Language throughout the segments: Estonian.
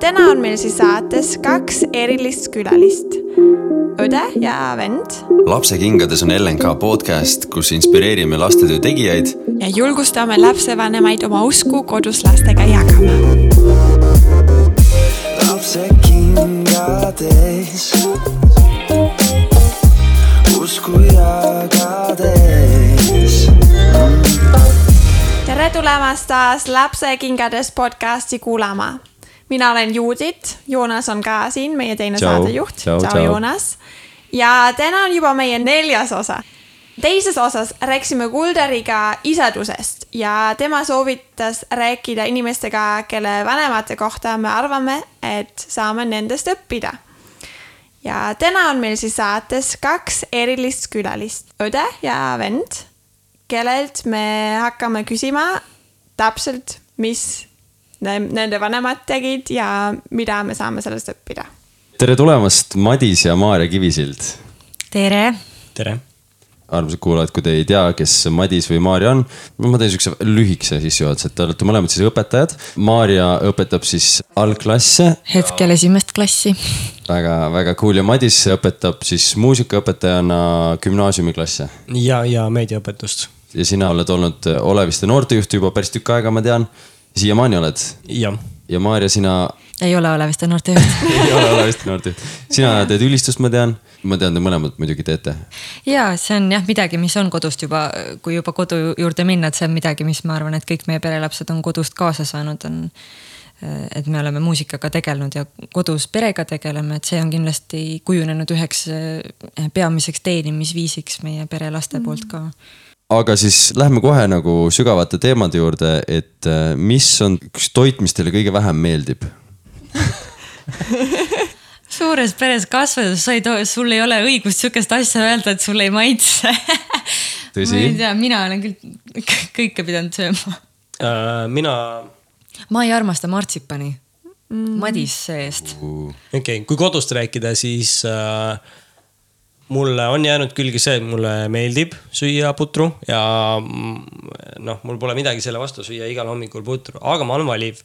täna on meil siis saates kaks erilist külalist, õde ja vend. lapsekingades on LNK podcast, kus inspireerime lastetöö tegijaid. Ja julgustame lapsevanemaid oma usku kodus lastega jagama. lapsekingades. Usku jagades. Tere tulemast taas Lapsekingades podcasti kuulama mina olen Juudit, Joonas on ka siin, meie teine Ciao. saatejuht. tšau, Joonas. ja täna on juba meie neljas osa. teises osas rääkisime Kulderiga isadusest ja tema soovitas rääkida inimestega, kelle vanemate kohta me arvame, et saame nendest õppida. ja täna on meil siis saates kaks erilist külalist, õde ja vend, kellelt me hakkame küsima täpselt, mis nende vanemad tegid ja mida me saame sellest õppida. tere tulemast, Madis ja Maarja Kivisild. tere. tere. armsad kuulajad, kui te ei tea, kes Madis või Maarja on, ma teen siukse lühikese sissejuhatuse, et te olete mõlemad siis õpetajad. Maarja õpetab siis algklasse. hetkel esimest klassi. väga, väga cool ja Madis õpetab siis muusikaõpetajana gümnaasiumiklasse. ja, ja meediaõpetust. ja sina oled olnud Oleviste noortejuht juba päris tükk aega, ma tean siiamaani oled? jah. ja Maarja, sina? ei ole Oleviste noortejuht ei ole Oleviste noortejuht. sina teed ülistust, ma tean. ma tean, te mõlemad muidugi teete. ja see on jah midagi, mis on kodust juba, kui juba kodu juurde minna, et see on midagi, mis ma arvan, et kõik meie perelapsed on kodust kaasa saanud, on. et me oleme muusikaga tegelenud ja kodus perega tegeleme, et see on kindlasti kujunenud üheks eh, peamiseks teenimisviisiks meie perelaste mm. poolt ka aga siis lähme kohe nagu sügavate teemade juurde, et äh, mis on üks toit, mis teile kõige vähem meeldib? Suures peres kasvades sa ei too, sul ei ole õigust sihukest asja öelda, et sulle ei maitse. Ma ei tea, mina olen küll kõike pidanud sööma. Äh,. mina. ma ei armasta martsipani. Mm.. Madis see-eest uh.. okei okay,, kui kodust rääkida, siis äh, mulle on jäänud külge see, et mulle meeldib süüa putru ja mm, noh, mul pole midagi selle vastu süüa igal hommikul putru, aga ma olen valiv.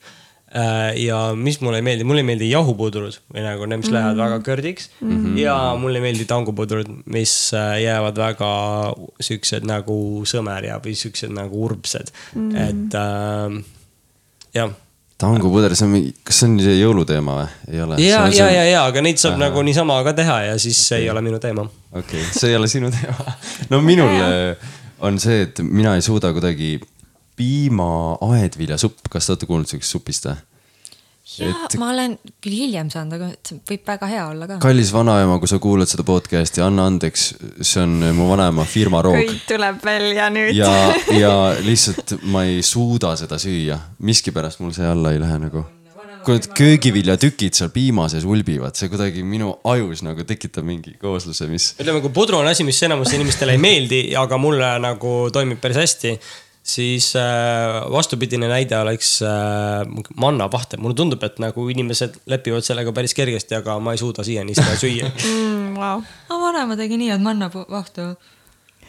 Äh, ja mis mulle ei meeldi, mulle ei meeldi jahupudrud või nagu need, mis mm. lähevad väga kõrdiks mm. -hmm. ja mulle ei meeldi tangupudrud, mis äh, jäävad väga siuksed nagu sõmer ja, või siuksed nagu urbsed mm. -hmm., et äh, jah tangupuder, see on, kas see on see jõuluteema või? ei ole? ja, ja, ja, ja, aga neid saab Aha. nagu niisama ka teha ja siis see ei ole minu teema. okei okay., see ei ole sinu teema. no minul on see, et mina ei suuda kuidagi piima aedviljasupp, kas te olete kuulnud siuksest supist või? Ja et... ma olen küll hiljem saanud, aga see võib väga hea olla ka. kallis vanaema, kui sa kuulad seda podcast'i, anna andeks, see on mu vanaema firma roog. kõik tuleb välja nüüd. ja, ja lihtsalt ma ei suuda seda süüa, miskipärast mul see alla ei lähe nagu. kui need köögiviljatükid seal piima sees ulbivad, see kuidagi minu ajus nagu tekitab mingi koosluse, mis. ütleme, kui pudru on asi, mis enamus inimestele ei meeldi, aga mulle nagu toimib päris hästi siis äh, vastupidine näide oleks äh, mannapahtel. mulle tundub, et nagu inimesed lepivad sellega päris kergesti, aga ma ei suuda siiani seda süüa mm,. Wow. aga vanaema tegi nii head mannapahtu.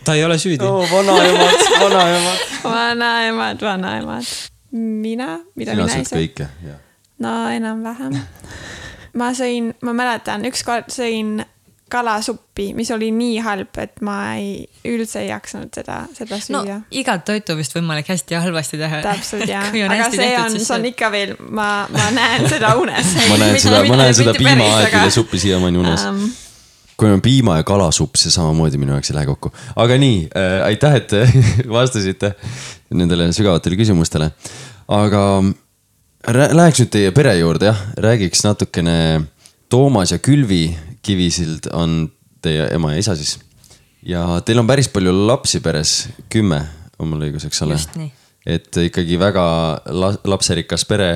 ta ei ole süüdi oh,. vanaemad, vanaemad. vanaemad, vanaemad. mina, mida Sina mina ei jah. no enam-vähem ma sõin, ma mäletan, ükskord sõin kalasuppi, mis oli nii halb, et ma ei, üldse ei jaksanud seda, seda süüa no,. igat toitu vist võimalik hästi ja halvasti teha. täpselt jah, aga see on, see on ikka veel, ma, ma näen seda unes ma näen seda, ma näen seda piimaaedide suppi siiamaani unes um, kui on piima ja kalasupp, see samamoodi minu jaoks ei lähe kokku. aga nii äh,, aitäh, et vastasite nendele sügavatele küsimustele. aga läheks nüüd teie pere juurde, jah, räägiks natukene Toomas ja Külvi Kivisild on teie ema ja isa siis. ja teil on päris palju lapsi peres, kümme on mul õigus, eks ole? et ikkagi väga la lapserikas pere,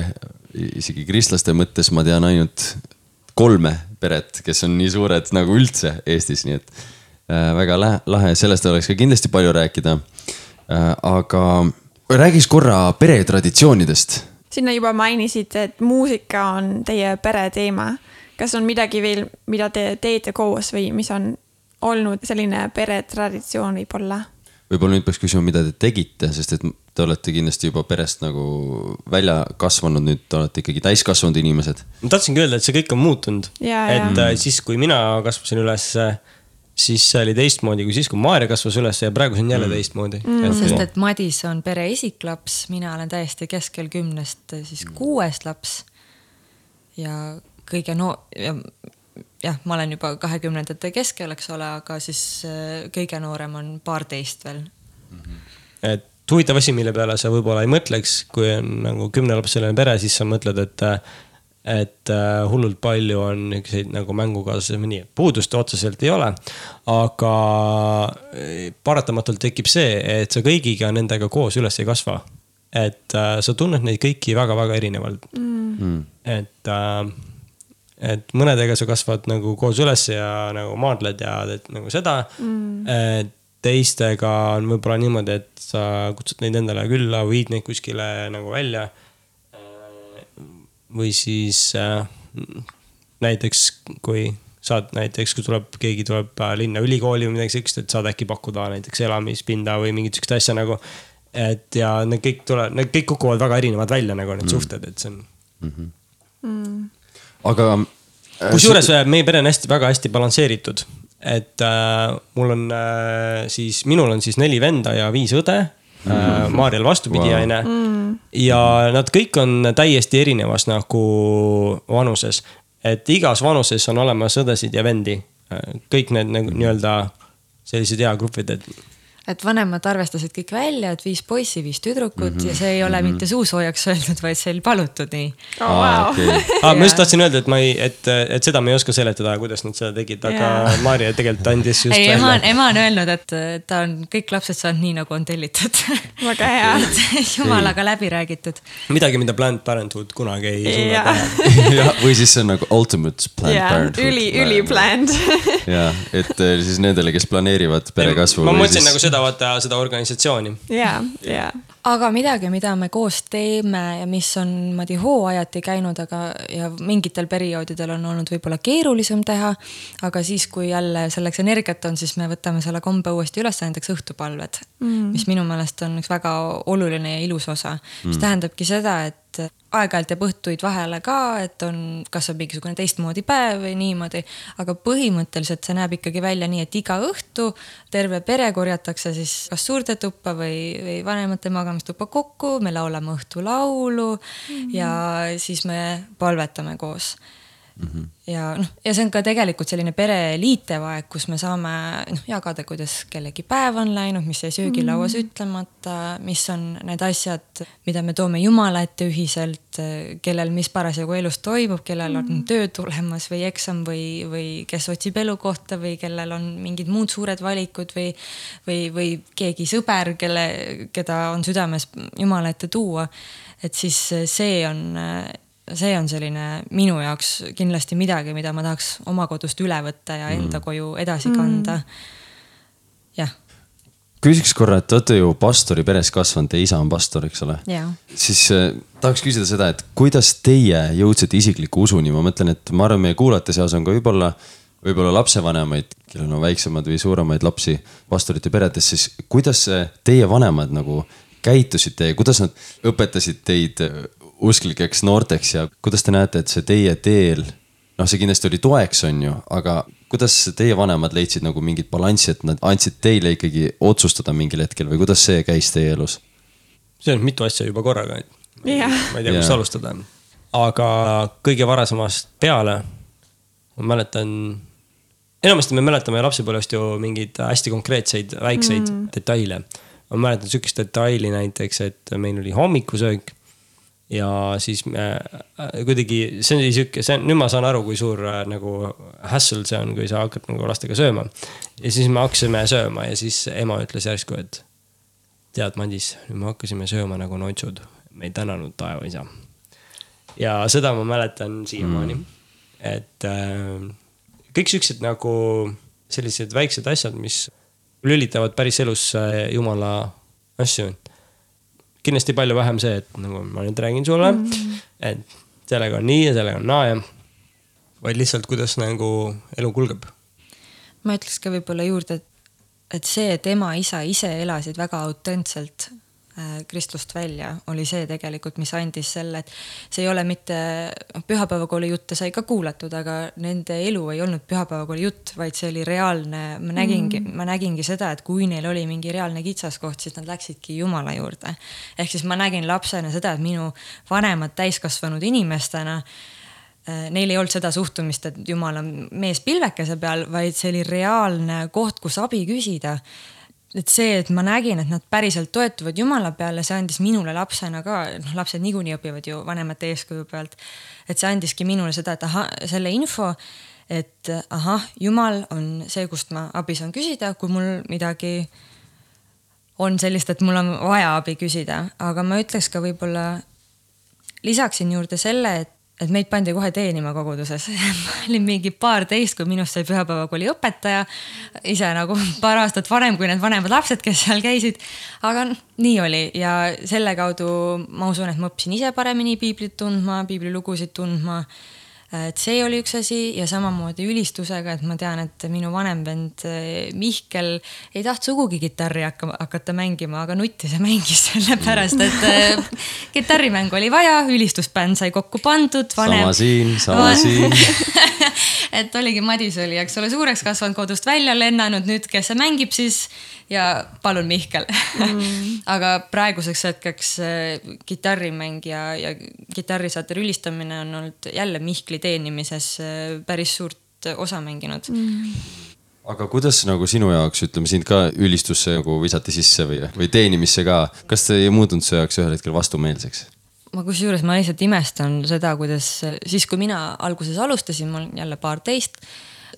isegi kristlaste mõttes ma tean ainult kolme peret, kes on nii suured nagu üldse Eestis, nii et äh, väga lahe, sellest oleks ka kindlasti palju rääkida äh,. aga räägiks korra peretraditsioonidest. sinna juba mainisid, et muusika on teie pere teema kas on midagi veel, mida te teete koos või mis on olnud selline peretraditsioon võib-olla? võib-olla nüüd peaks küsima, mida te tegite, sest et te olete kindlasti juba perest nagu välja kasvanud, nüüd te olete ikkagi täiskasvanud inimesed. ma tahtsingi öelda, et see kõik on muutunud. et äh, siis, kui mina kasvasin üles, siis see oli teistmoodi kui siis, kui Maarja kasvas üles ja praegu see on jälle mm. teistmoodi mm.. Et... sest et Madis on pere esiklaps, mina olen täiesti keskel kümnest siis kuues laps. ja kõige no- ja jah, ma olen juba kahekümnendate keskel, eks ole, aga siis äh, kõige noorem on paarteist veel mm. -hmm. et huvitav asi, mille peale sa võib-olla ei mõtleks, kui on nagu kümnelapseline pere, siis sa mõtled, et et äh, hullult palju on niisuguseid nagu mängukaaslasi või nii, puudust otseselt ei ole. aga äh, paratamatult tekib see, et sa kõigiga nendega koos üles ei kasva. et äh, sa tunned neid kõiki väga-väga erinevalt mm.. et äh, et mõnedega sa kasvad nagu koos üles ja nagu maadled ja teed nagu seda mm.. teistega on võib-olla niimoodi, et sa kutsud neid endale külla, viid neid kuskile nagu välja. või siis äh, näiteks, kui saad näiteks, kui tuleb, keegi tuleb äh, linna ülikooli või midagi siukest, et saad äkki pakkuda näiteks elamispinda või mingit siukest asja nagu. et ja need kõik tulevad, need kõik kukuvad väga erinevad välja nagu need mm. suhted, et see on mm. -hmm. Mm aga. Äh, kusjuures äh, meie pere on hästi, väga hästi balansseeritud, et äh, mul on äh, siis, minul on siis neli venda ja viis õde mm. äh,. Maarjal vastupidi wow. onju mm.. ja nad kõik on täiesti erinevas nagu vanuses, et igas vanuses on olemas õdesid ja vendi. Kõik need nagu nii-öelda sellised eagrupid, et et vanemad arvestasid kõik välja, et viis poissi, viis tüdrukut mm -hmm. ja see ei ole mm -hmm. mitte suusoojaks öeldud, vaid see oli palutud nii oh,. Wow. Okay. ah, ma just tahtsin öelda, et ma ei, et, et seda me ei oska seletada, kuidas nad seda tegid, aga yeah. Maarja tegelikult andis just ei, välja. ema on, ema on öelnud, et ta on kõik lapsed saanud nii, nagu on tellitud väga hea jumalaga läbi räägitud. midagi, mida Planned Parenthood kunagi ei suuda teha või siis see on nagu ultimate Planned yeah, Parenthood. üli, üli planned ja, et eh, siis nendele, kes planeerivad pere kasvu. ma mõtlesin siis... nagu seda vaata seda organisatsiooni. ja, ja. aga midagi, mida me koos teeme ja mis on niimoodi hooajati käinud, aga, ja mingitel perioodidel on olnud võib-olla keerulisem teha. aga siis, kui jälle selleks energiat on, siis me võtame selle kombe uuesti üles, näiteks õhtupalved mm.. mis minu meelest on üks väga oluline ja ilus osa mm., mis tähendabki seda, et et aeg-ajalt jääb õhtuid vahele ka, et on, kas on mingisugune teistmoodi päev või niimoodi. aga põhimõtteliselt see näeb ikkagi välja nii, et iga õhtu terve pere korjatakse siis kas suurde tuppa või, või vanemate magamistuppa kokku, me laulame õhtulaulu mm -hmm. ja siis me palvetame koos mm. -hmm. ja noh, ja see on ka tegelikult selline pere liitevaeg, kus me saame noh jagada, kuidas kellegi päev on läinud, mis jäi söögilauas mm -hmm. ütlemata, mis on need asjad, mida me toome Jumala ette ühiselt, kellel mis parasjagu elus toimub, kellel on mm -hmm. töö tulemas või eksam või, või kes otsib elukohta või kellel on mingid muud suured valikud või, või, või keegi sõber, kelle, keda on südames Jumala ette tuua. et siis see on see on selline minu jaoks kindlasti midagi, mida ma tahaks oma kodust üle võtta ja enda mm. koju edasi mm. kanda mm.. jah. küsiks korra, et te olete ju pastori peres kasvanud, teie isa on pastor, eks ole? siis äh, tahaks küsida seda, et kuidas teie jõudsite isikliku usuni, ma mõtlen, et ma arvan, meie kuulajate seas on ka võib-olla võib-olla lapsevanemaid, kellel on väiksemaid või suuremaid lapsi pastorite peredes, siis kuidas teie vanemad nagu käitusid teie, kuidas nad õpetasid teid usklikeks noorteks ja kuidas te näete, et see teie teel, noh, see kindlasti oli toeks, on ju, aga kuidas teie vanemad leidsid nagu mingit balanssi, et nad andsid teile ikkagi otsustada mingil hetkel või kuidas see käis teie elus? see on mitu asja juba korraga, et yeah. ma ei tea, kust yeah. alustada. aga kõige varasemast peale ma mäletan, enamasti me mäletame lapsepõlvest ju mingeid hästi konkreetseid väikseid mm. detaile. Ma mäletan sihukest detaili näiteks, et meil oli hommikusöök ja siis me äh, kuidagi, see oli sihuke, see on, nüüd ma saan aru, kui suur äh, nagu hassle see on, kui sa hakkad nagu lastega sööma. ja siis me hakkasime sööma ja siis ema ütles järsku, et tead, Madis, nüüd me hakkasime sööma nagu noitsud, me ei tänanud taevaisa. ja seda ma mäletan siiamaani mm., et äh, kõik siuksed nagu sellised väiksed asjad, mis lülitavad päris elusse jumala asju kindlasti palju vähem see, et nagu ma nüüd räägin sulle mm, -hmm. et sellega on nii ja sellega on naa ja. vaid lihtsalt, kuidas nagu elu kulgeb. ma ütleks ka võib-olla juurde, et et see, et ema, isa ise elasid väga autentselt Äh, kristlust välja, oli see tegelikult, mis andis selle, et see ei ole mitte, noh, pühapäevakooli jutte sai ka kuulatud, aga nende elu ei olnud pühapäevakooli jutt, vaid see oli reaalne, ma nägingi mm, -hmm. ma nägingi seda, et kui neil oli mingi reaalne kitsaskoht, siis nad läksidki Jumala juurde. ehk siis ma nägin lapsena seda, et minu vanemad täiskasvanud inimestena äh, neil ei olnud seda suhtumist, et jumal on mees pilvekese peal, vaid see oli reaalne koht, kus abi küsida et see, et ma nägin, et nad päriselt toetuvad Jumala peale, see andis minule lapsena ka, noh, lapsed niikuinii õpivad ju vanemate eeskuju pealt. et see andiski minule seda, et ahah, selle info, et ahah, Jumal on see, kust ma abi saan küsida, kui mul midagi on sellist, et mul on vaja abi küsida, aga ma ütleks ka võib-olla lisaksin juurde selle, et et meid pandi kohe teenima koguduses ma olin mingi paarteist, kui minust sai pühapäevakooli õpetaja. ise nagu paar aastat varem kui need vanemad lapsed, kes seal käisid. aga nii oli ja selle kaudu ma usun, et ma õppisin ise paremini piiblit tundma, piiblilugusid tundma et see oli üks asi ja samamoodi ülistusega, et ma tean, et minu vanem vend eh, Mihkel ei tahtnud sugugi kitarri hakka, hakata mängima, aga nuttis ja mängis sellepärast, et eh, kitarrimängu oli vaja, ülistusbänd sai kokku pandud. sama siin, sama siin et oligi, Madis oli, eks ole, suureks kasvanud, kodust välja lennanud, nüüd, kes see mängib siis ja palun Mihkel mm. aga praeguseks hetkeks äh, kitarrimäng ja, ja kitarrisaate rülistamine on olnud jälle Mihkli teenimises äh, päris suurt osa mänginud mm aga kuidas nagu sinu jaoks, ütleme sind ka ülistusse nagu visati sisse või, või teenimisse ka, kas see ei muutunud su jaoks ühel hetkel vastumeelseks? ma kusjuures ma lihtsalt imestan seda, kuidas siis, kui mina alguses alustasin, ma olin jälle paarteist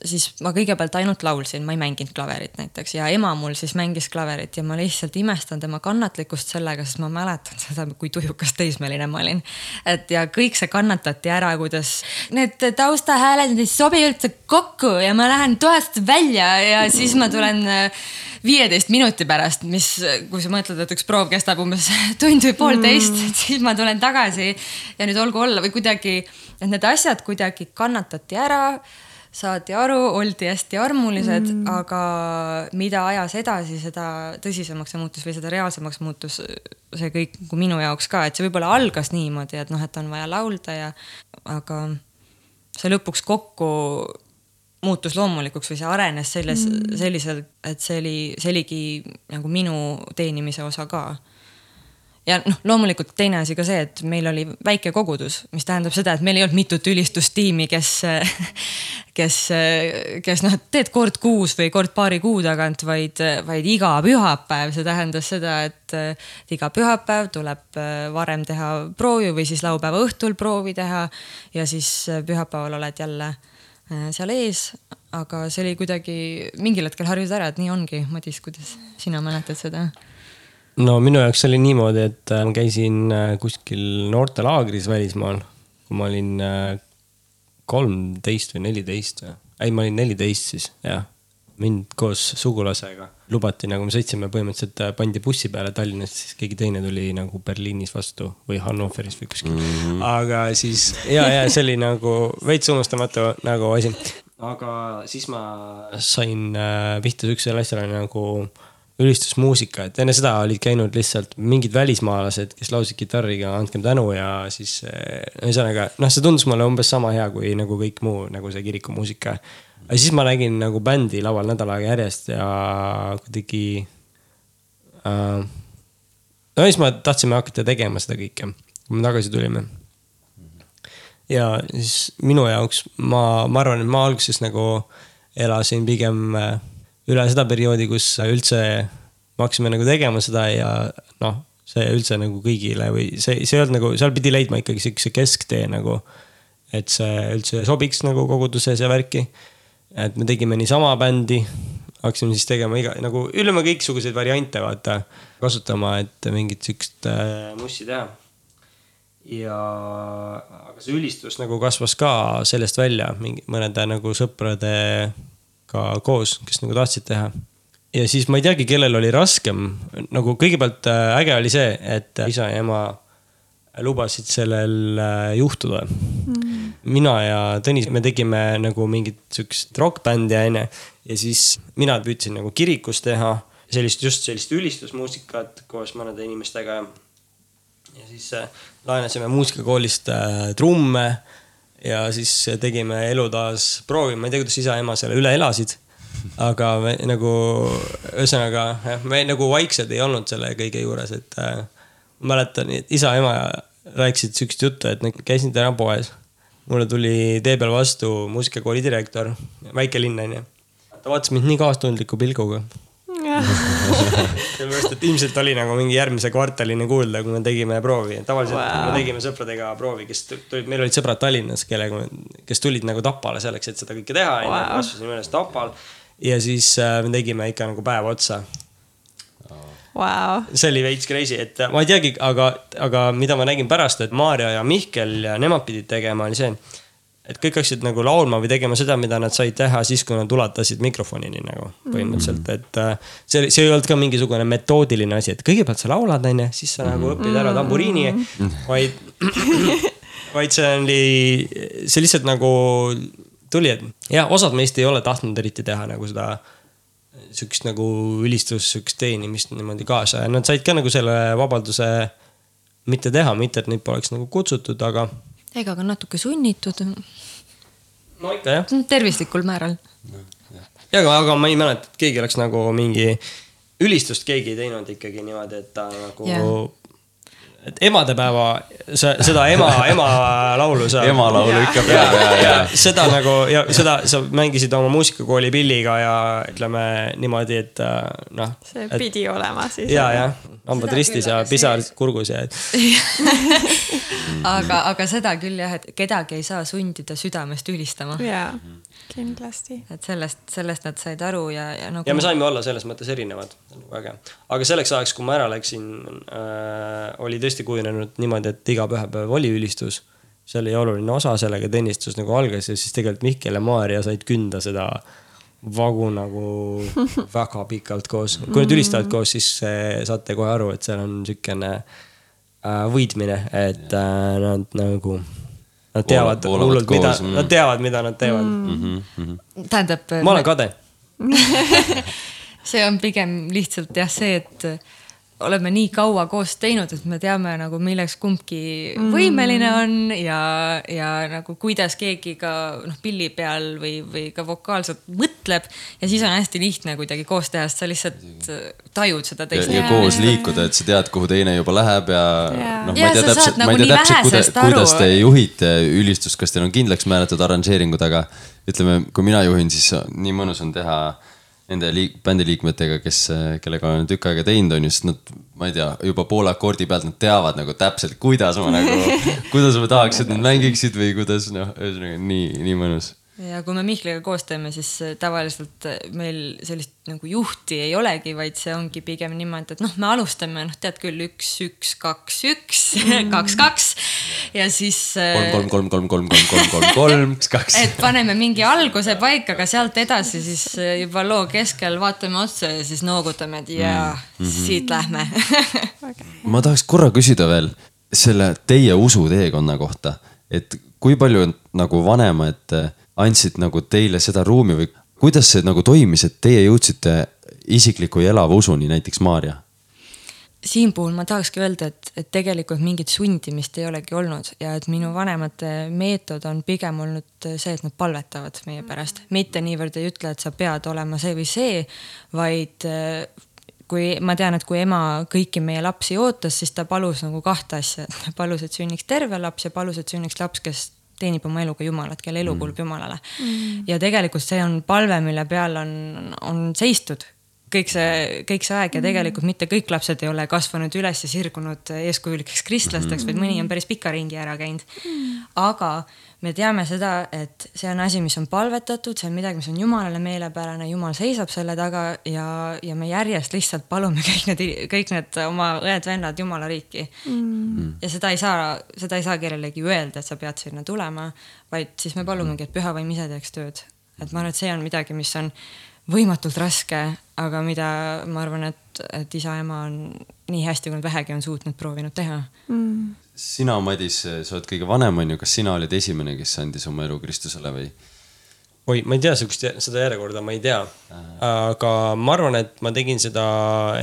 siis ma kõigepealt ainult laulsin, ma ei mänginud klaverit näiteks ja ema mul siis mängis klaverit ja ma lihtsalt imestan tema kannatlikkust sellega, sest ma mäletan seda, kui tujukas teismeline ma olin. et ja kõik see kannatati ära, kuidas need taustahääled ei sobi üldse kokku ja ma lähen toast välja ja siis ma tulen äh, viieteist minuti pärast, mis, kui sa mõtled, et üks proov kestab umbes tund või poolteist mm., siis ma tulen tagasi ja nüüd olgu olla või kuidagi, et need asjad kuidagi kannatati ära saadi aru, oldi hästi armulised mm., aga mida ajas edasi, seda tõsisemaks see muutus või seda reaalsemaks muutus see kõik nagu minu jaoks ka, et see võib-olla algas niimoodi, et noh, et on vaja laulda ja, aga see lõpuks kokku muutus loomulikuks või see arenes selles mm., selliselt, et see oli, see oligi nagu minu teenimise osa ka ja noh, loomulikult teine asi ka see, et meil oli väike kogudus, mis tähendab seda, et meil ei olnud mitut ülistustiimi, kes, kes, kes noh, teed kord kuus või kord paari kuu tagant, vaid, vaid iga pühapäev, see tähendas seda, et iga pühapäev tuleb varem teha proovi või siis laupäeva õhtul proovi teha ja siis pühapäeval oled jälle äh, seal ees, aga see oli kuidagi mingil hetkel harjus ära, et nii ongi. Madis, kuidas sina mäletad seda? No minu jaoks oli niimoodi, et äh, ma käisin äh, kuskil noortelaagris välismaal, kui ma olin äh, kolmteist või neliteist või, ei, ma olin neliteist siis, jah. mind koos sugulasega lubati, nagu me sõitsime põhimõtteliselt, pandi bussi peale Tallinnast, siis keegi teine tuli nagu Berliinis vastu või Hannoveris või kuskil mm. -hmm. aga siis ja, ja see oli nagu veits unustamatu nagu asi. aga siis ma sain pihta siuksele asjale nagu äh, ülistusmuusika, et enne seda olid käinud lihtsalt mingid välismaalased, kes laulsid kitarriga Andkem tänu ja siis eh, ühesõnaga noh, see tundus mulle umbes sama hea kui nagu kõik muu nagu see kirikumuusika. aga siis ma nägin nagu bändi laval nädal aega järjest ja kuidagi äh,. no siis me tahtsime hakata tegema seda kõike, kui me tagasi tulime. ja siis minu jaoks ma, ma arvan, et ma alguses nagu elasin pigem äh, üle seda perioodi, kus üldse me hakkasime nagu tegema seda ja noh, see üldse nagu kõigile või see, see ei olnud nagu, seal pidi leidma ikkagi siukse kesktee nagu. et see üldse sobiks nagu koguduses ja värki. et me tegime niisama bändi, hakkasime siis tegema iga nagu ütleme kõiksuguseid variante vaata kasutama, et mingit siukest äh, mussi teha. ja, aga see ülistus nagu kasvas ka sellest välja mingi mõnede nagu sõprade ka koos, kes nagu tahtsid teha. ja siis ma ei teagi, kellel oli raskem, nagu kõigepealt äh, äge oli see, et isa ja ema lubasid sellel äh, juhtuda mm. mina ja Tõnis, me tegime nagu mingit sihukest rokkbändi onju. ja siis mina püüdsin nagu kirikus teha sellist, just sellist ülistusmuusikat koos mõnede inimestega. ja siis äh, laenasime muusikakoolist äh, trumme ja siis tegime elu taas proovi, ma ei tea, kuidas isa-ema selle üle elasid aga me nagu, ühesõnaga jah, me nagu vaiksed ei olnud selle kõige juures, et äh, mäletan, et isa-ema rääkisid sihukest juttu, et nad käisid täna poes. mulle tuli tee peal vastu muusikakooli direktor, väike linn onju. ta vaatas mind nii kaastundliku pilguga sellepärast, et ilmselt oli nagu mingi järgmise kvartalini kuulda, kui me tegime proovi. tavaliselt wow. me tegime sõpradega proovi, kes tulid, meil olid sõbrad Tallinnas, kellega, kes tulid nagu Tapale selleks, et seda kõike teha. kasvasime üles Tapal ja siis äh, me tegime ikka nagu päev otsa wow.. see oli veits crazy, et ma ei teagi, aga, aga mida ma nägin pärast, et Maarja ja Mihkel ja nemad pidid tegema, oli see, et kõik hakkasid nagu laulma või tegema seda, mida nad said teha siis, kui nad ulatasid mikrofonini nagu põhimõtteliselt, et äh, see, see ei olnud ka mingisugune metoodiline asi, et kõigepealt sa laulad, onju, siis sa nagu õpid ära tamburiini, vaid, vaid see oli, see lihtsalt nagu tuli, et jah, osad meist ei ole tahtnud eriti teha nagu seda sihukest nagu ülistust, sihukest teenimist niimoodi kaasa ja nad said ka nagu selle vabaduse mitte teha, mitte et neid poleks nagu kutsutud, aga. Ega ka natuke sunnitud. no ikka jah. tervislikul määral. ja aga, aga ma ei mäleta, et keegi oleks nagu mingi ülistust keegi ei teinud ikkagi niimoodi, et ta nagu yeah et emadepäeva, seda ema, ema laulu sa. ema laulu ikka peab ja, ja, ja. seda nagu ja seda sa mängisid oma muusikakooli pilliga ja ütleme niimoodi, et äh, noh. see et, pidi olema siis. ja, jah, hambad ristis ja pisar kurgus ja et aga, aga seda küll jah, et kedagi ei saa sundida südamest ülistama. Kindlasti. et sellest, sellest nad said aru ja, ja nagu. ja me saime olla selles mõttes erinevad, nagu äge. aga selleks ajaks, kui ma ära läksin äh,, oli tõesti kujunenud niimoodi, et iga pühapäev oli ülistus. see oli oluline osa, sellega teenistus nagu algas ja siis tegelikult Mihkel ja Maarja said künda seda vagu nagu väga pikalt koos. kui nad ülistavad koos, siis saate kohe aru, et seal on niisugune äh, võidmine, et äh, nad nagu Nad teavad hullult, mida, mm. nad teavad, mida nad teevad mm. -hmm, mm -hmm. tähendab. ma olen kade see on pigem lihtsalt jah, see, et oleme nii kaua koos teinud, et me teame nagu, milleks kumbki mm. võimeline on ja, ja nagu kuidas keegi ka noh, pilli peal või, või ka vokaalselt mõtleb. ja siis on hästi lihtne kuidagi koos teha, sest sa lihtsalt tajud seda teist. ja, ja koos liikuda, et sa tead, kuhu teine juba läheb ja, ja. noh, ma ei tea täpselt, ma ei nagu tea täpselt, kuidas, kuidas te juhite ülistust, kas teil on kindlaks määratud arranžeeringud, aga ütleme, kui mina juhin, siis nii mõnus on teha nende liik-, bändiliikmetega, kes, kellega olen tükk aega teinud, on ju, sest nad, ma ei tea, juba poole akordi pealt nad teavad nagu täpselt, kuidas ma nagu, kuidas ma tahaks, et nad mängiksid või kuidas noh, ühesõnaga nii, nii mõnus ja kui me Mihkliga koos teeme, siis äh, tavaliselt äh, meil sellist nagu juhti ei olegi, vaid see ongi pigem niimoodi, et noh, me alustame, noh, tead küll, üks, üks, kaks, üks, kaks, kaks ja siis. Äh, kolm, kolm, kolm, kolm, kolm, kolm, kolm, kolm, kolm, kaks. et paneme mingi alguse paika, aga sealt edasi siis juba loo keskel vaatame otsa ja siis noogutame, et jaa mm, -hmm. siit lähme ma tahaks korra küsida veel selle teie usuteekonna kohta, et kui palju nagu vanemad andsid nagu teile seda ruumi või kuidas see nagu toimis, et teie jõudsite isikliku ja elava usuni, näiteks Maarja? siin puhul ma tahakski öelda, et, et tegelikult mingit sundimist ei olegi olnud ja et minu vanemate meetod on pigem olnud see, et nad palvetavad meie pärast, mitte niivõrd ei ütle, et sa pead olema see või see, vaid kui ma tean, et kui ema kõiki meie lapsi ootas, siis ta palus nagu kahte asja, palus, et sünniks terve laps ja palus, et sünniks laps, kes teenib oma eluga Jumalat, kelle elu mm. kuulub Jumalale. Mm.. ja tegelikult see on palve, mille peal on, on seistud kõik see, kõik see aeg ja mm. tegelikult mitte kõik lapsed ei ole kasvanud üles ja sirgunud eeskujulikeks kristlasteks, vaid mõni on päris pika ringi ära käinud. aga me teame seda, et see on asi, mis on palvetatud, see on midagi, mis on Jumalale meelepärane, Jumal seisab selle taga ja, ja me järjest lihtsalt palume kõik need, kõik need oma õed-vennad Jumala riiki mm.. ja seda ei saa, seda ei saa kellelegi öelda, et sa pead sinna tulema, vaid siis me palumegi, et püha vaim ise teeks tööd. et ma arvan, et see on midagi, mis on võimatult raske, aga mida ma arvan, et, et isa-ema on nii hästi, kui nad vähegi on suutnud proovinud teha mm sina, Madis, sa oled kõige vanem, on ju, kas sina olid esimene, kes andis oma elu Kristusele või? oi, ma ei tea sihukest, seda järjekorda ma ei tea. aga ma arvan, et ma tegin seda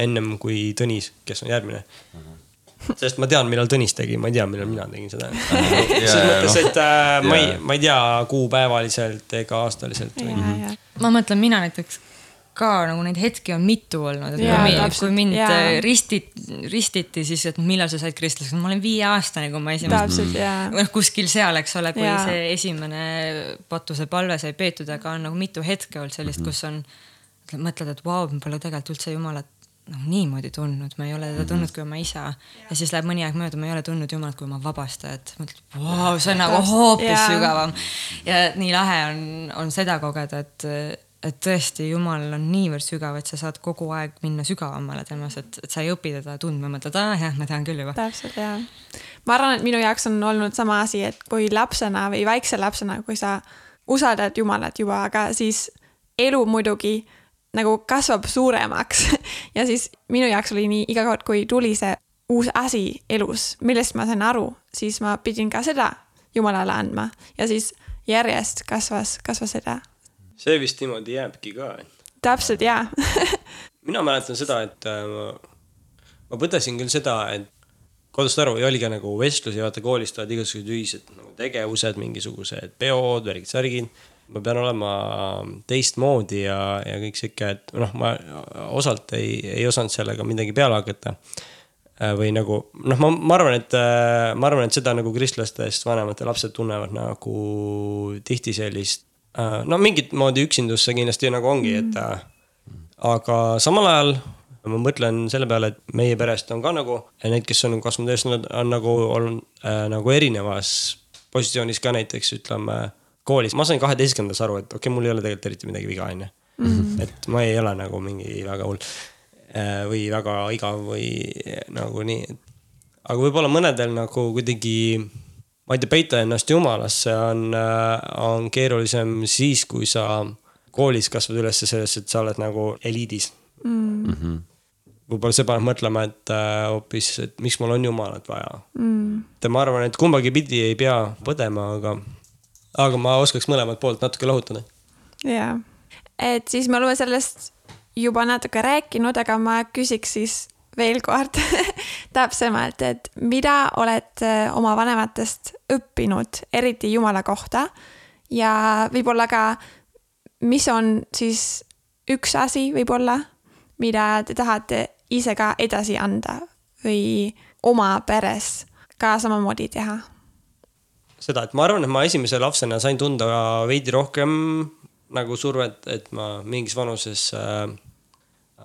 ennem kui Tõnis, kes on järgmine. Sest ma tean, millal Tõnis tegi, ma ei tea, millal mina tegin seda. selles mõttes, et äh, ma ei, ma ei tea kuupäevaliselt ega aastaliselt. ma mõtlen, mina näiteks ka nagu neid hetki on mitu olnud, et yeah, kui, täpselt, kui mind yeah. ristit, ristiti, siis et millal sa said kristlaseks, ma olin viieaastane, kui ma esimest, noh kuskil seal, eks ole, kui yeah. see esimene patuse palve sai peetud, aga on nagu mitu hetke olnud sellist, kus on, mõtled, et vau, ma pole tegelikult üldse Jumalat noh, niimoodi tundnud, ma ei ole teda tundnud kui oma isa. ja siis läheb mõni aeg mööda, ma ei ole tundnud Jumalat kui oma vabastajat. mõtled, vau, see on nagu hoopis yeah. sügavam. ja nii lahe on, on seda kogeda, et et tõesti, Jumal on niivõrd sügav, et sa saad kogu aeg minna sügavamale temas, et, et sa ei õpi teda tundma, mõtled, aa jah, ma tean küll juba. täpselt ja. ma arvan, et minu jaoks on olnud sama asi, et kui lapsena või väikse lapsena, kui sa usaldad Jumalat juba, aga siis elu muidugi nagu kasvab suuremaks ja siis minu jaoks oli nii iga kord, kui tuli see uus asi elus, millest ma sain aru, siis ma pidin ka seda Jumalale andma ja siis järjest kasvas, kasvas seda see vist niimoodi jääbki ka. täpselt, jaa mina mäletan seda, et äh, ma, ma põdesin küll seda, et kodust aru ja oli ka nagu vestlusi, vaata koolis tulevad igasugused ühised nagu tegevused, mingisugused peod, värgid, särgid. Ma pean olema teistmoodi ja, ja kõik sihuke, et noh, ma osalt ei, ei osanud sellega midagi peale hakata. Äh, või nagu noh, ma, ma arvan, et äh, ma arvan, et seda nagu kristlastest vanemate lapsed tunnevad nagu tihti sellist Äh, no mingit moodi üksindus see kindlasti nagu ongi, et aga samal ajal ma mõtlen selle peale, et meie perest on ka nagu need, kes on kasvanud ees, nad on nagu olnud äh, nagu erinevas positsioonis ka näiteks ütleme koolis. ma sain kaheteistkümnendas aru, et okei okay,, mul ei ole tegelikult eriti midagi viga, on ju. Mhm. et ma ei ole nagu mingi väga hull äh, või väga igav või nagu nii. aga võib-olla mõnedel nagu kuidagi ma ei tea, peita ennast jumalasse on, äh, on keerulisem siis, kui sa koolis kasvad üles selles, et sa oled nagu eliidis mm. -hmm. võib-olla see paneb mõtlema, et äh, hoopis, et miks mul on jumalat vaja mm.. et ma arvan, et kumbagi pidi ei pea põdema, aga, aga ma oskaks mõlemat poolt natuke lahutada. jaa, et siis me oleme sellest juba natuke rääkinud, aga ma küsiks siis veel kord täpsemalt, et mida oled äh, oma vanematest õppinud, eriti Jumala kohta ja võib-olla ka, mis on siis üks asi võib-olla, mida te tahate ise ka edasi anda või oma peres ka samamoodi teha? Seda, et ma arvan, et ma esimese lapsena sain tunda veidi rohkem nagu survet, et ma mingis vanuses äh,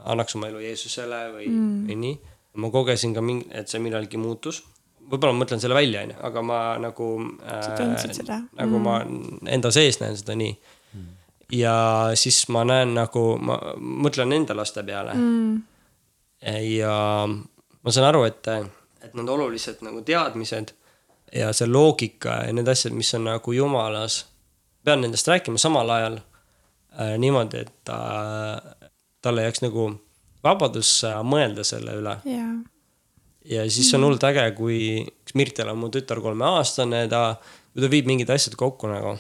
annaks oma elu Jeesusele või mm., või nii. ma kogesin ka mingi, et see millalgi muutus. võib-olla ma mõtlen selle välja, onju, aga ma nagu. sa tundsid seda? nagu mm. ma enda sees näen seda nii mm.. ja siis ma näen nagu, ma mõtlen enda laste peale mm.. ja ma saan aru, et, et need olulised nagu teadmised ja see loogika ja need asjad, mis on nagu jumalas, pean nendest rääkima samal ajal äh, niimoodi, et ta äh, talle jääks nagu vabadus mõelda selle üle yeah.. ja siis on hullult äge, kui, Mirtel on mu tütar kolmeaastane, ta, ta viib mingid asjad kokku nagu.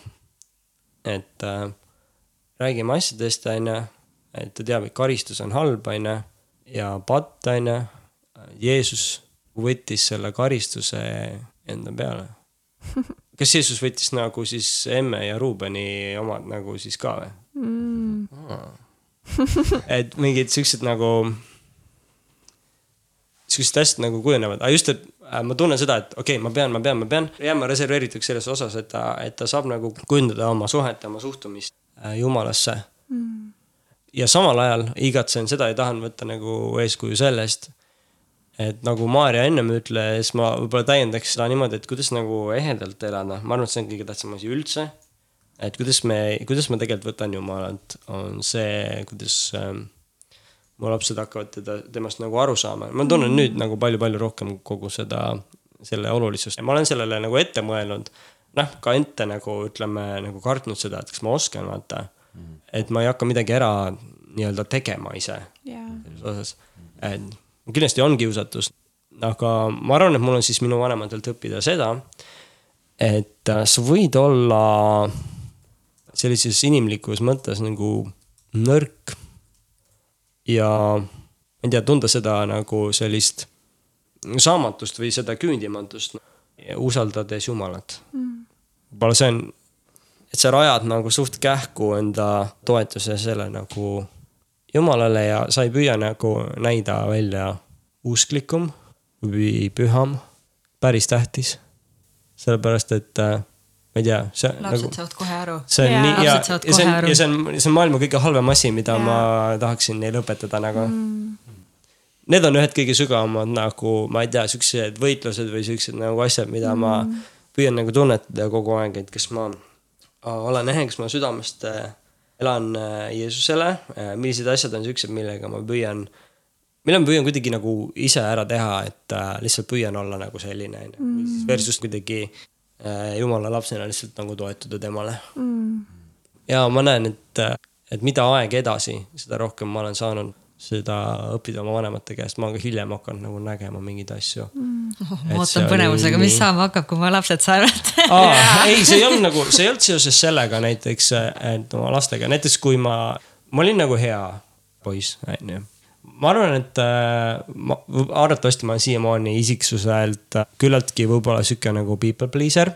et äh, räägime asjadest, on ju, et ta teab, et karistus on halb, on ju, ja patt, on ju. Jeesus võttis selle karistuse enda peale. kas Jeesus võttis nagu siis emme ja Ruubeni omad nagu siis ka või mm.? et mingid siuksed nagu, siuksed asjad nagu kujunevad, aga just, et äh, ma tunnen seda, et okei okay,, ma pean, ma pean, ma pean jääma reserveerituks selles osas, et ta, et ta saab nagu kujundada oma suhet ja oma suhtumist äh, jumalasse mm. ja samal ajal igatsen seda ja tahan võtta nagu eeskuju sellest, et nagu Maarja ennem ütles, ma võib-olla täiendaks seda niimoodi, et kuidas nagu ehedalt elada, ma arvan, et see on kõige tähtsam asi üldse et kuidas me, kuidas ma tegelikult võtan Jumalat, on see, kuidas ähm, mu lapsed hakkavad teda, temast nagu aru saama. ma tunnen mm. nüüd nagu palju-palju rohkem kogu seda, selle olulisust ja ma olen sellele nagu ette mõelnud. noh, ka ette nagu ütleme nagu kartnud seda, et kas ma oskan vaata mm.. et ma ei hakka midagi ära nii-öelda tegema ise yeah. selles osas. et kindlasti on kiusatus, aga ma arvan, et mul on siis minu vanematelt õppida seda, et äh, sa võid olla sellises inimlikus mõttes nagu nõrk. ja ma ei tea, tunda seda nagu sellist saamatust või seda küündimatust, usaldades Jumalat mm.. võib-olla see on, et sa rajad nagu suht kähku enda toetuse selle nagu Jumalale ja sa ei püüa nagu näida välja usklikum või püham. päris tähtis. sellepärast, et äh, ma ei tea, see. lapsed nagu, saavad kohe aru. see on yeah. nii ja, ja see on, ja see on, see on maailma kõige halvem asi, mida yeah. ma tahaksin neile õpetada nagu mm need on ühed kõige sügavamad nagu, ma ei tea, siuksed võitlused või siuksed nagu asjad, mida mm. ma püüan nagu tunnetada kogu aeg, et kas ma olen ehe, kas ma südamest äh, elan äh, Jeesusele, äh, millised asjad on siuksed, millega ma püüan, mille ma püüan kuidagi nagu ise ära teha, et lihtsalt püüan olla nagu selline, on ju. Mm. Versus kuidagi jumala lapsena lihtsalt nagu toetuda temale mm.. ja ma näen, et, et mida aeg edasi, seda rohkem ma olen saanud seda õppida oma vanemate käest, ma olen ka hiljem hakanud nagu nägema mingeid asju. Mm.. Oh, ma ootan põnevusega, mis saama hakkab, kui mu lapsed saavad ei, see ei olnud nagu, see ei olnud seoses sellega näiteks, et oma lastega, näiteks kui ma, ma olin nagu hea poiss, onju. ma arvan, et äh, ma, arvatavasti ma olen siiamaani isiksuselt küllaltki võib-olla sihuke nagu people pleaser.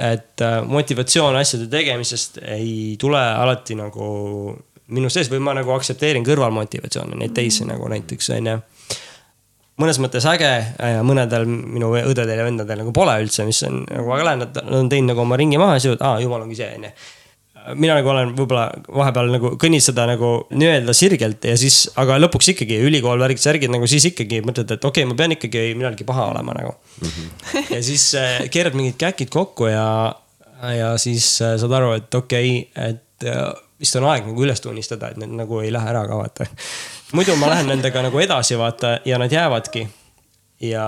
Et äh, motivatsioon asjade tegemisest ei tule alati nagu minu sees või ma nagu aktsepteerin kõrvalmotivatsioone, neid teisi nagu näiteks on ju. mõnes mõttes äge ja mõnedel minu õdedel ja vendadel nagu pole üldse, mis on nagu väga lahe, nad on teinud nagu oma ringi maha ja siis, aa jumal ongi see on ju mina nagu olen võib-olla vahepeal nagu kõnnin seda nagu nii-öelda sirgelt ja siis, aga lõpuks ikkagi ülikool, värgid, särgid nagu siis ikkagi mõtled, et okei okay,, ma pean ikkagi millalgi paha olema nagu mm. -hmm. ja siis äh, keerad mingid käkid kokku ja, ja siis äh, saad aru, et okei okay,, et äh, vist on aeg nagu üles tunnistada, et need nagu ei lähe ära ka vaata. muidu ma lähen nendega nagu edasi vaata ja nad jäävadki. ja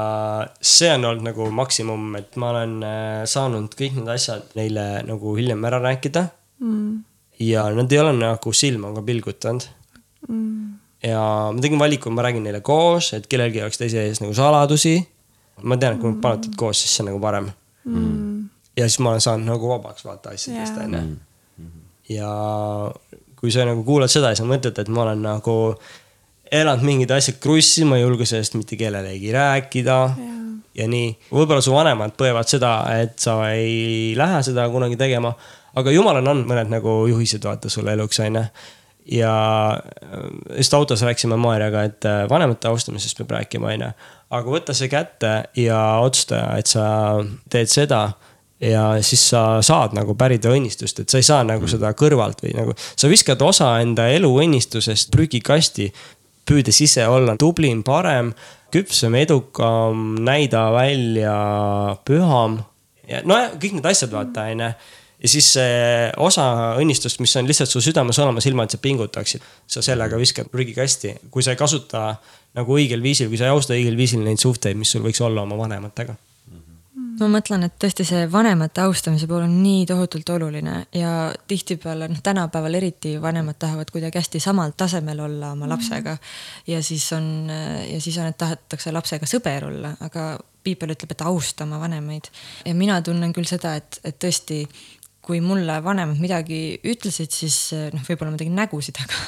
see on olnud nagu maksimum, et ma olen äh, saanud kõik need asjad neile nagu hiljem ära rääkida. Mm.. ja nad ei ole nagu silma ka pilgutanud. Mm. ja ma tegin valiku, ma räägin neile koos, et kellelgi oleks teise ees nagu saladusi. ma tean, et kui nad panutavad koos, siis see on nagu parem. Mm.. ja siis ma olen saanud nagu vabaks vaata asjadest onju yeah ja kui sa nagu kuulad seda ja sa mõtled, et ma olen nagu elanud mingid asjad krussi, ma ei julge sellest mitte kellelegi rääkida ja, ja nii. võib-olla su vanemad põevad seda, et sa ei lähe seda kunagi tegema, aga jumal on andnud mõned nagu juhised vaata sulle eluks, onju ja just autos rääkisime Maarjaga, et vanemate austamisest peab rääkima, onju. aga võta see kätte ja otsusta, et sa teed seda ja siis sa saad nagu pärida õnnistust, et sa ei saa nagu mm. seda kõrvalt või nagu, sa viskad osa enda elu õnnistusest prügikasti. püüdes ise olla tublim, parem, küpsem, edukam, näida välja püham. ja nojah, kõik need asjad vaata, onju ja siis see osa õnnistust, mis on lihtsalt su südames olemas, ilma et sa pingutaksid, sa sellega viskad prügikasti, kui sa ei kasuta nagu õigel viisil, kui sa ei austa õigel viisil neid suhteid, mis sul võiks olla oma vanematega ma mõtlen, et tõesti see vanemate austamise pool on nii tohutult oluline ja tihtipeale noh, tänapäeval eriti vanemad tahavad kuidagi hästi samal tasemel olla oma lapsega. ja siis on ja siis on, et tahetakse lapsega sõber olla, aga piibel ütleb, et austa oma vanemaid. ja mina tunnen küll seda, et, et tõesti kui mulle vanemad midagi ütlesid, siis noh, võib-olla ma tegin nägusid, aga,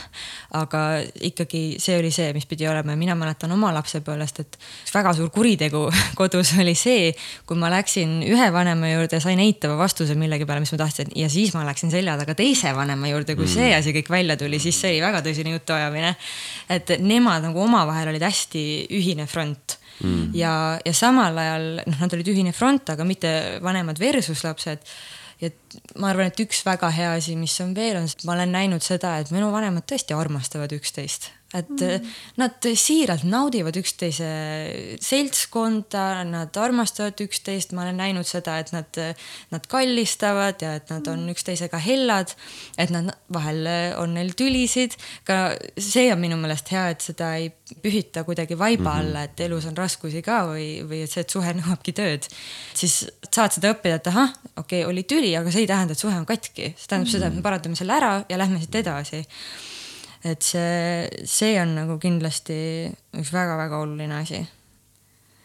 aga ikkagi see oli see, mis pidi olema ja mina mäletan oma lapsepõlvest, et üks väga suur kuritegu kodus oli see, kui ma läksin ühe vanema juurde, sain eitava vastuse millegi peale, mis ma tahtsin ja siis ma läksin selja taga teise vanema juurde, kui see mm. asi kõik välja tuli, siis see oli väga tõsine jutuajamine. et nemad nagu omavahel olid hästi ühine front mm. ja, ja samal ajal noh, nad olid ühine front, aga mitte vanemad versus lapsed ja ma arvan, et üks väga hea asi, mis on veel, on, ma olen näinud seda, et minu vanemad tõesti armastavad üksteist et mm. nad siiralt naudivad üksteise seltskonda, nad armastavad üksteist, ma olen näinud seda, et nad, nad kallistavad ja et nad on mm. üksteisega hellad. et nad vahel on neil tülisid, ka see on minu meelest hea, et seda ei pühita kuidagi vaiba mhm. alla, et elus on raskusi ka või, või et see, et suhe nõuabki tööd. siis saad seda õppida, et ahah, okei okay,, oli tüli, aga see ei tähenda, et suhe on katki, see tähendab mm. seda, et me parandame selle ära ja lähme siit edasi et see, see on nagu kindlasti üks väga-väga oluline asi.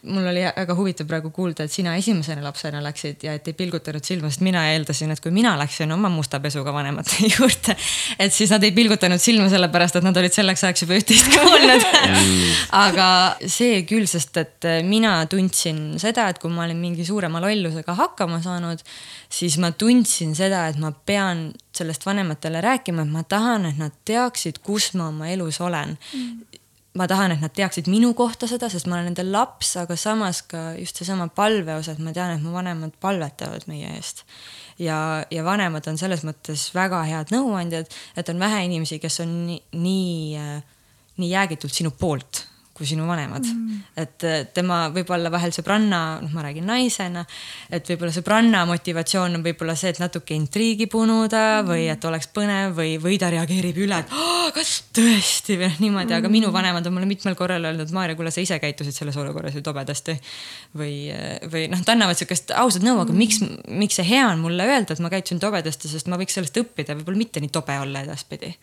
Mul oli väga huvitav praegu kuulda, et sina esimesena lapsena läksid ja et ei pilgutanud silma, sest mina eeldasin, et kui mina läksin oma musta pesuga vanemate juurde, et siis nad ei pilgutanud silma sellepärast, et nad olid selleks ajaks juba üht-teist kuulnud. Aga see küll, sest et mina tundsin seda, et kui ma olin mingi suurema lollusega hakkama saanud, siis ma tundsin seda, et ma pean sellest vanematele rääkima, et ma tahan, et nad teaksid, kus ma oma elus olen. Mm ma tahan, et nad teaksid minu kohta seda, sest ma olen nende laps, aga samas ka just seesama palve osa, et ma tean, et mu vanemad palvetavad meie eest. ja, ja vanemad on selles mõttes väga head nõuandjad, et on vähe inimesi, kes on nii, nii, nii jäägitult sinu poolt kui sinu vanemad mm.. et tema võib-olla vahel sõbranna, noh, ma räägin naisena, et võib-olla sõbranna motivatsioon on võib-olla see, et natuke intriigi punuda mm. või et oleks põnev või, või ta reageerib üle, et oh, kas tõesti või noh, niimoodi mm., aga minu vanemad on mulle mitmel korral öelnud, Maarja, kuule, sa ise käitusid selles olukorras ju tobedasti. või, või noh, nad annavad sihukest ausat nõu, aga mm. miks, miks see hea on mulle öelda, et ma käitusin tobedasti, sest ma võiks sellest õppida, võib-olla mitte nii tobe olla edaspidi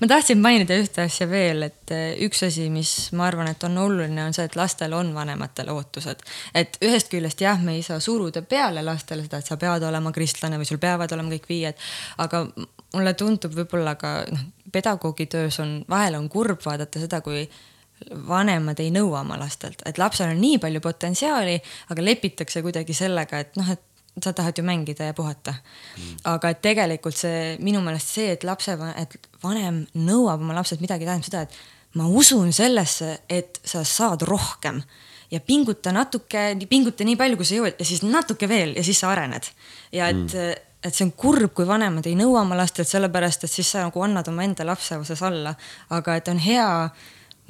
ma tahtsin mainida ühte asja veel, et eh, üks asi, mis ma arvan, et on oluline, on see, et lastel on vanematele ootused. et ühest küljest jah, me ei saa suruda peale lastele seda, et sa pead olema kristlane või sul peavad olema kõik viied. aga mulle tundub võib-olla ka noh, pedagoogi töös on, vahel on kurb vaadata seda, kui vanemad ei nõua oma lastelt, et lapsel on nii palju potentsiaali, aga lepitakse kuidagi sellega, et noh, et sa tahad ju mängida ja puhata mm.. aga et tegelikult see minu meelest see, et lapse, et vanem nõuab oma lapselt midagi, tähendab seda, et ma usun sellesse, et sa saad rohkem ja pinguta natuke, pinguta nii palju, kui sa jõuad ja siis natuke veel ja siis sa arened. ja et mm., et see on kurb, kui vanemad ei nõua oma lastelt, sellepärast et siis sa nagu annad omaenda lapse osas alla. aga et on hea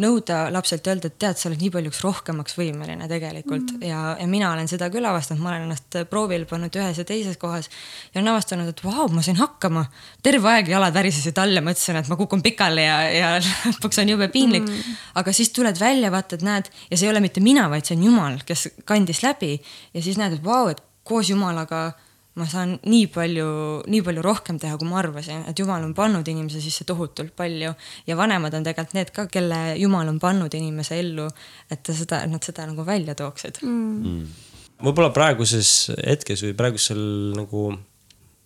nõuda lapselt öelda, et tead, sa oled nii paljuks rohkemaks võimeline tegelikult mm. ja, ja mina olen seda küll avastanud, ma olen ennast proovile pannud ühes ja teises kohas ja olen avastanud, et vau, ma sain hakkama. terve aeg jalad värisesid all ja mõtlesin, et ma kukun pikali ja, ja lõpuks on jube piinlik mm.. aga siis tuled välja, vaatad, näed ja see ei ole mitte mina, vaid see on Jumal, kes kandis läbi ja siis näed, et vau, et koos Jumalaga ma saan nii palju, nii palju rohkem teha, kui ma arvasin, et jumal on pannud inimese sisse tohutult palju. Ja vanemad on tegelikult need ka, kelle jumal on pannud inimese ellu, et ta seda, nad seda nagu välja tooksid. Mm.. Mm. võib-olla praeguses hetkes või praegusel nagu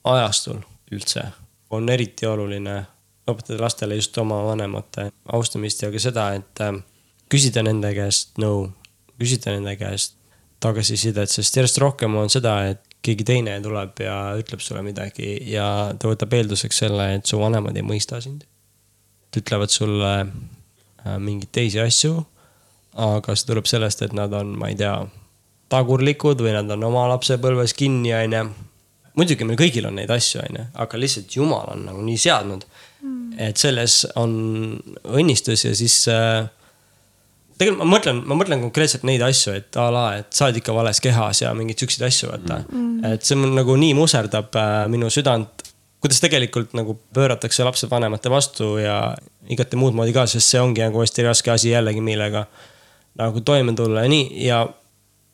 ajastul üldse on eriti oluline õpetada lastele just oma vanemate austamist ja ka seda, et äh, küsida nende käest nõu, küsida nende käest tagasisidet, sest järjest rohkem on seda, et keegi teine tuleb ja ütleb sulle midagi ja ta võtab eelduseks selle, et su vanemad ei mõista sind. Nad ütlevad sulle äh, mingeid teisi asju, aga see tuleb sellest, et nad on, ma ei tea, tagurlikud või nad on oma lapsepõlves kinni, onju. muidugi meil kõigil on neid asju, onju, aga lihtsalt jumal on nagu nii seadnud mm.. et selles on õnnistus ja siis äh, tegelikult ma mõtlen, ma mõtlen konkreetselt neid asju, et a la, et sa oled ikka vales kehas ja mingeid siukseid asju, vaata mm. -hmm. et see mul nagu nii muserdab äh, minu südant. kuidas tegelikult nagu pööratakse lapsevanemate vastu ja igati muud moodi ka, sest see ongi nagu hästi raske asi jällegi, millega nagu toime tulla ja nii ja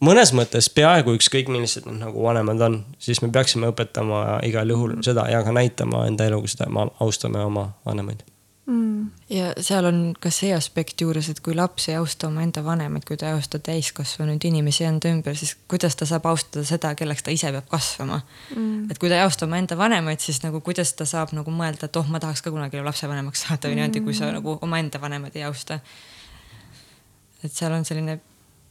mõnes mõttes peaaegu ükskõik, millised nad nagu vanemad on, siis me peaksime õpetama igal juhul seda ja ka näitama enda eluga seda, me austame oma vanemaid mm.. ja seal on ka see aspekt juures, et kui laps ei austa omaenda vanemaid, kui ta ei austa täiskasvanud inimesi enda ümber, siis kuidas ta saab austada seda, kelleks ta ise peab kasvama mm.. et kui ta ei austa omaenda vanemaid, siis nagu kuidas ta saab nagu mõelda, et oh, ma tahaks ka kunagi lapsevanemaks saada või niimoodi, kui sa mm. nagu omaenda vanemaid ei austa. et seal on selline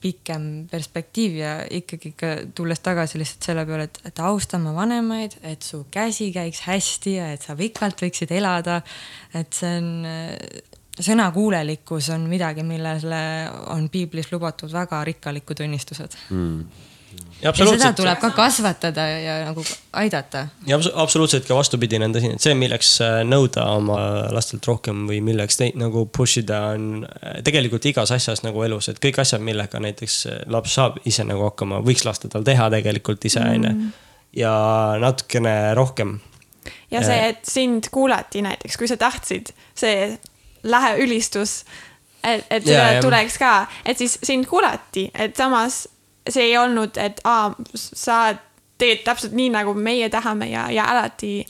pikem perspektiiv ja ikkagi ka tulles tagasi lihtsalt selle peale, et, et austama vanemaid, et su käsi käiks hästi ja et sa pikalt võiksid elada. et see on, sõnakuulelikkus on midagi, millele on piiblis lubatud väga rikkalikud õnnistused mm ja, ja seda tuleb ka kasvatada ja nagu aidata. ja absoluutselt ka vastupidine on tõsi, et see, milleks äh, nõuda oma lastelt rohkem või milleks neid nagu push ida, on äh, tegelikult igas asjas nagu elus, et kõik asjad, millega näiteks äh, laps saab ise nagu hakkama, võiks lasta tal teha tegelikult ise, on ju. Mm. ja natukene rohkem. ja see, et sind kuulati näiteks, kui sa tahtsid, see lähe ülistus et, et ja, tuleks ka, et siis sind kuulati, et samas see ei olnud, et aa, sa tegelikult täpselt nii, nagu meie tahame ja, ja alati.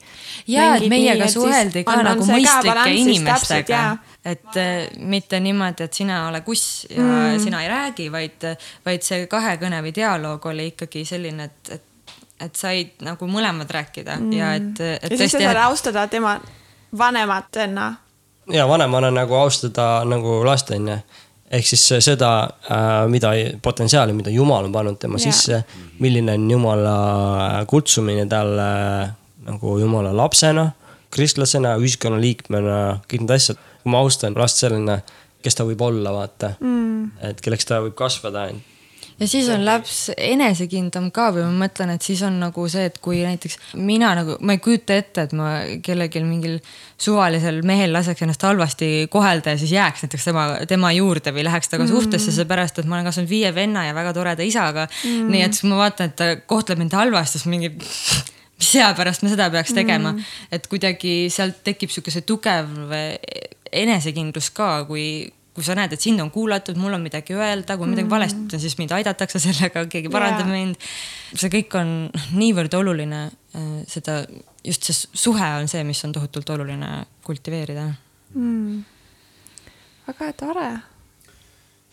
ja, et meiega suheldi ka on, nagu on mõistlike inimestega et äh, mitte niimoodi, et sina ole kuss ja mm. sina ei räägi, vaid, vaid see kahekõne või dialoog oli ikkagi selline, et, et, et said nagu mõlemad rääkida mm. ja et, et. ja siis sa saad austada tema vanematena. ja vanemana nagu austada nagu last on ju ehk siis seda, äh, mida potentsiaali, mida Jumal on pannud tema yeah. sisse, milline on Jumala kutsumine talle nagu Jumala lapsena, kristlasena, ühiskonnaliikmena, kõik need asjad kui ma austan last selline, kes ta võib olla, vaata mm.. et kelleks ta võib kasvada. Ja siis on laps enesekindlam ka või ma mõtlen, et siis on nagu see, et kui näiteks mina nagu, ma ei kujuta ette, et ma kellelgi mingil suvalisel mehel laseks ennast halvasti kohelda ja siis jääks näiteks tema, tema juurde või läheks temaga mm. suhtesse, seepärast et ma olen kasvanud viie venna ja väga toreda isaga mm.. nii et siis ma vaatan, et ta kohtleb mind halvasti, siis mingi mis seapärast me seda peaks tegema mm., et kuidagi sealt tekib sihuke see tugev enesekindlus ka, kui, kui sa näed, et sind on kuulatud, mul on midagi öelda, kui midagi mm. valesti ütlen, siis mind aidatakse sellega, keegi parandab yeah. mind. see kõik on niivõrd oluline, äh, seda, just see suhe on see, mis on tohutult oluline kultiveerida mm.. väga tore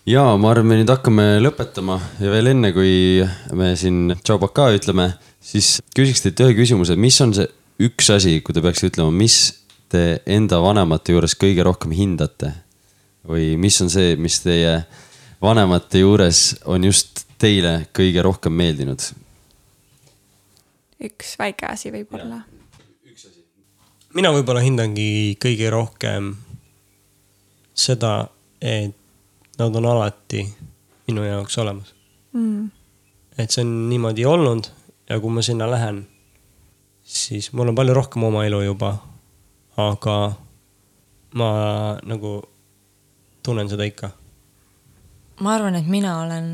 ja ma arvan, me nüüd hakkame lõpetama ja veel enne, kui me siin tšau baka ütleme, siis küsiks teilt ühe küsimuse, mis on see üks asi, kui te peaksite ütlema, mis te enda vanemate juures kõige rohkem hindate? Või mis on see, mis teie vanemate juures on just teile kõige rohkem meeldinud? üks väike asi võib-olla. mina võib-olla hindangi kõige rohkem seda, et nad on alati minu jaoks olemas mm.. et see on niimoodi olnud ja kui ma sinna lähen, siis mul on palju rohkem oma elu juba aga ma nagu tunnen seda ikka. ma arvan, et mina olen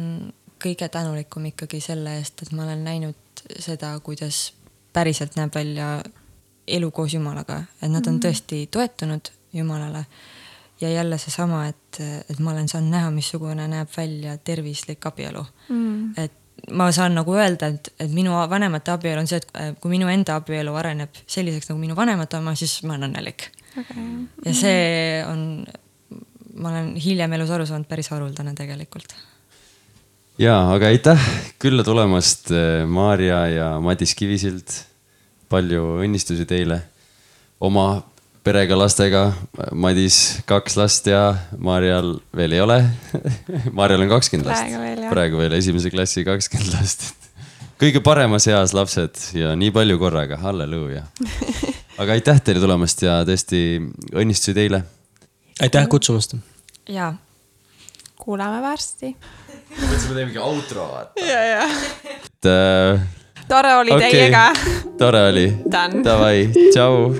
kõige tänulikum ikkagi selle eest, et ma olen näinud seda, kuidas päriselt näeb välja elu koos Jumalaga, et nad on mhm. tõesti toetunud Jumalale. ja jälle seesama, et, et ma olen saanud näha, missugune näeb välja tervislik abielu mm.. et ma saan nagu öelda, et, et minu vanemate abielu on see, et äh, kui minu enda abielu areneb selliseks nagu minu vanemate oma, siis ma olen õnnelik okay.. ja see on, ma olen hiljem elus aru saanud, päris haruldane tegelikult. ja, aga aitäh külla tulemast, äh, Maarja ja Madis Kivisild. palju õnnistusi teile oma perega, lastega. Madis kaks last ja Maarjal veel ei ole Maarjal on kakskümmend last. praegu veel, praegu veel esimese klassi kakskümmend last. kõige paremas eas lapsed ja nii palju korraga, halleluuja. aga aitäh teile tulemast ja tõesti õnnistusi teile aitäh kutsumast. ja, kuuleme varsti. mõtlesime, teeme mingi outro vaata. ja, ja. et äh.... tore oli okay. teiega. tore oli. Davai, tšau.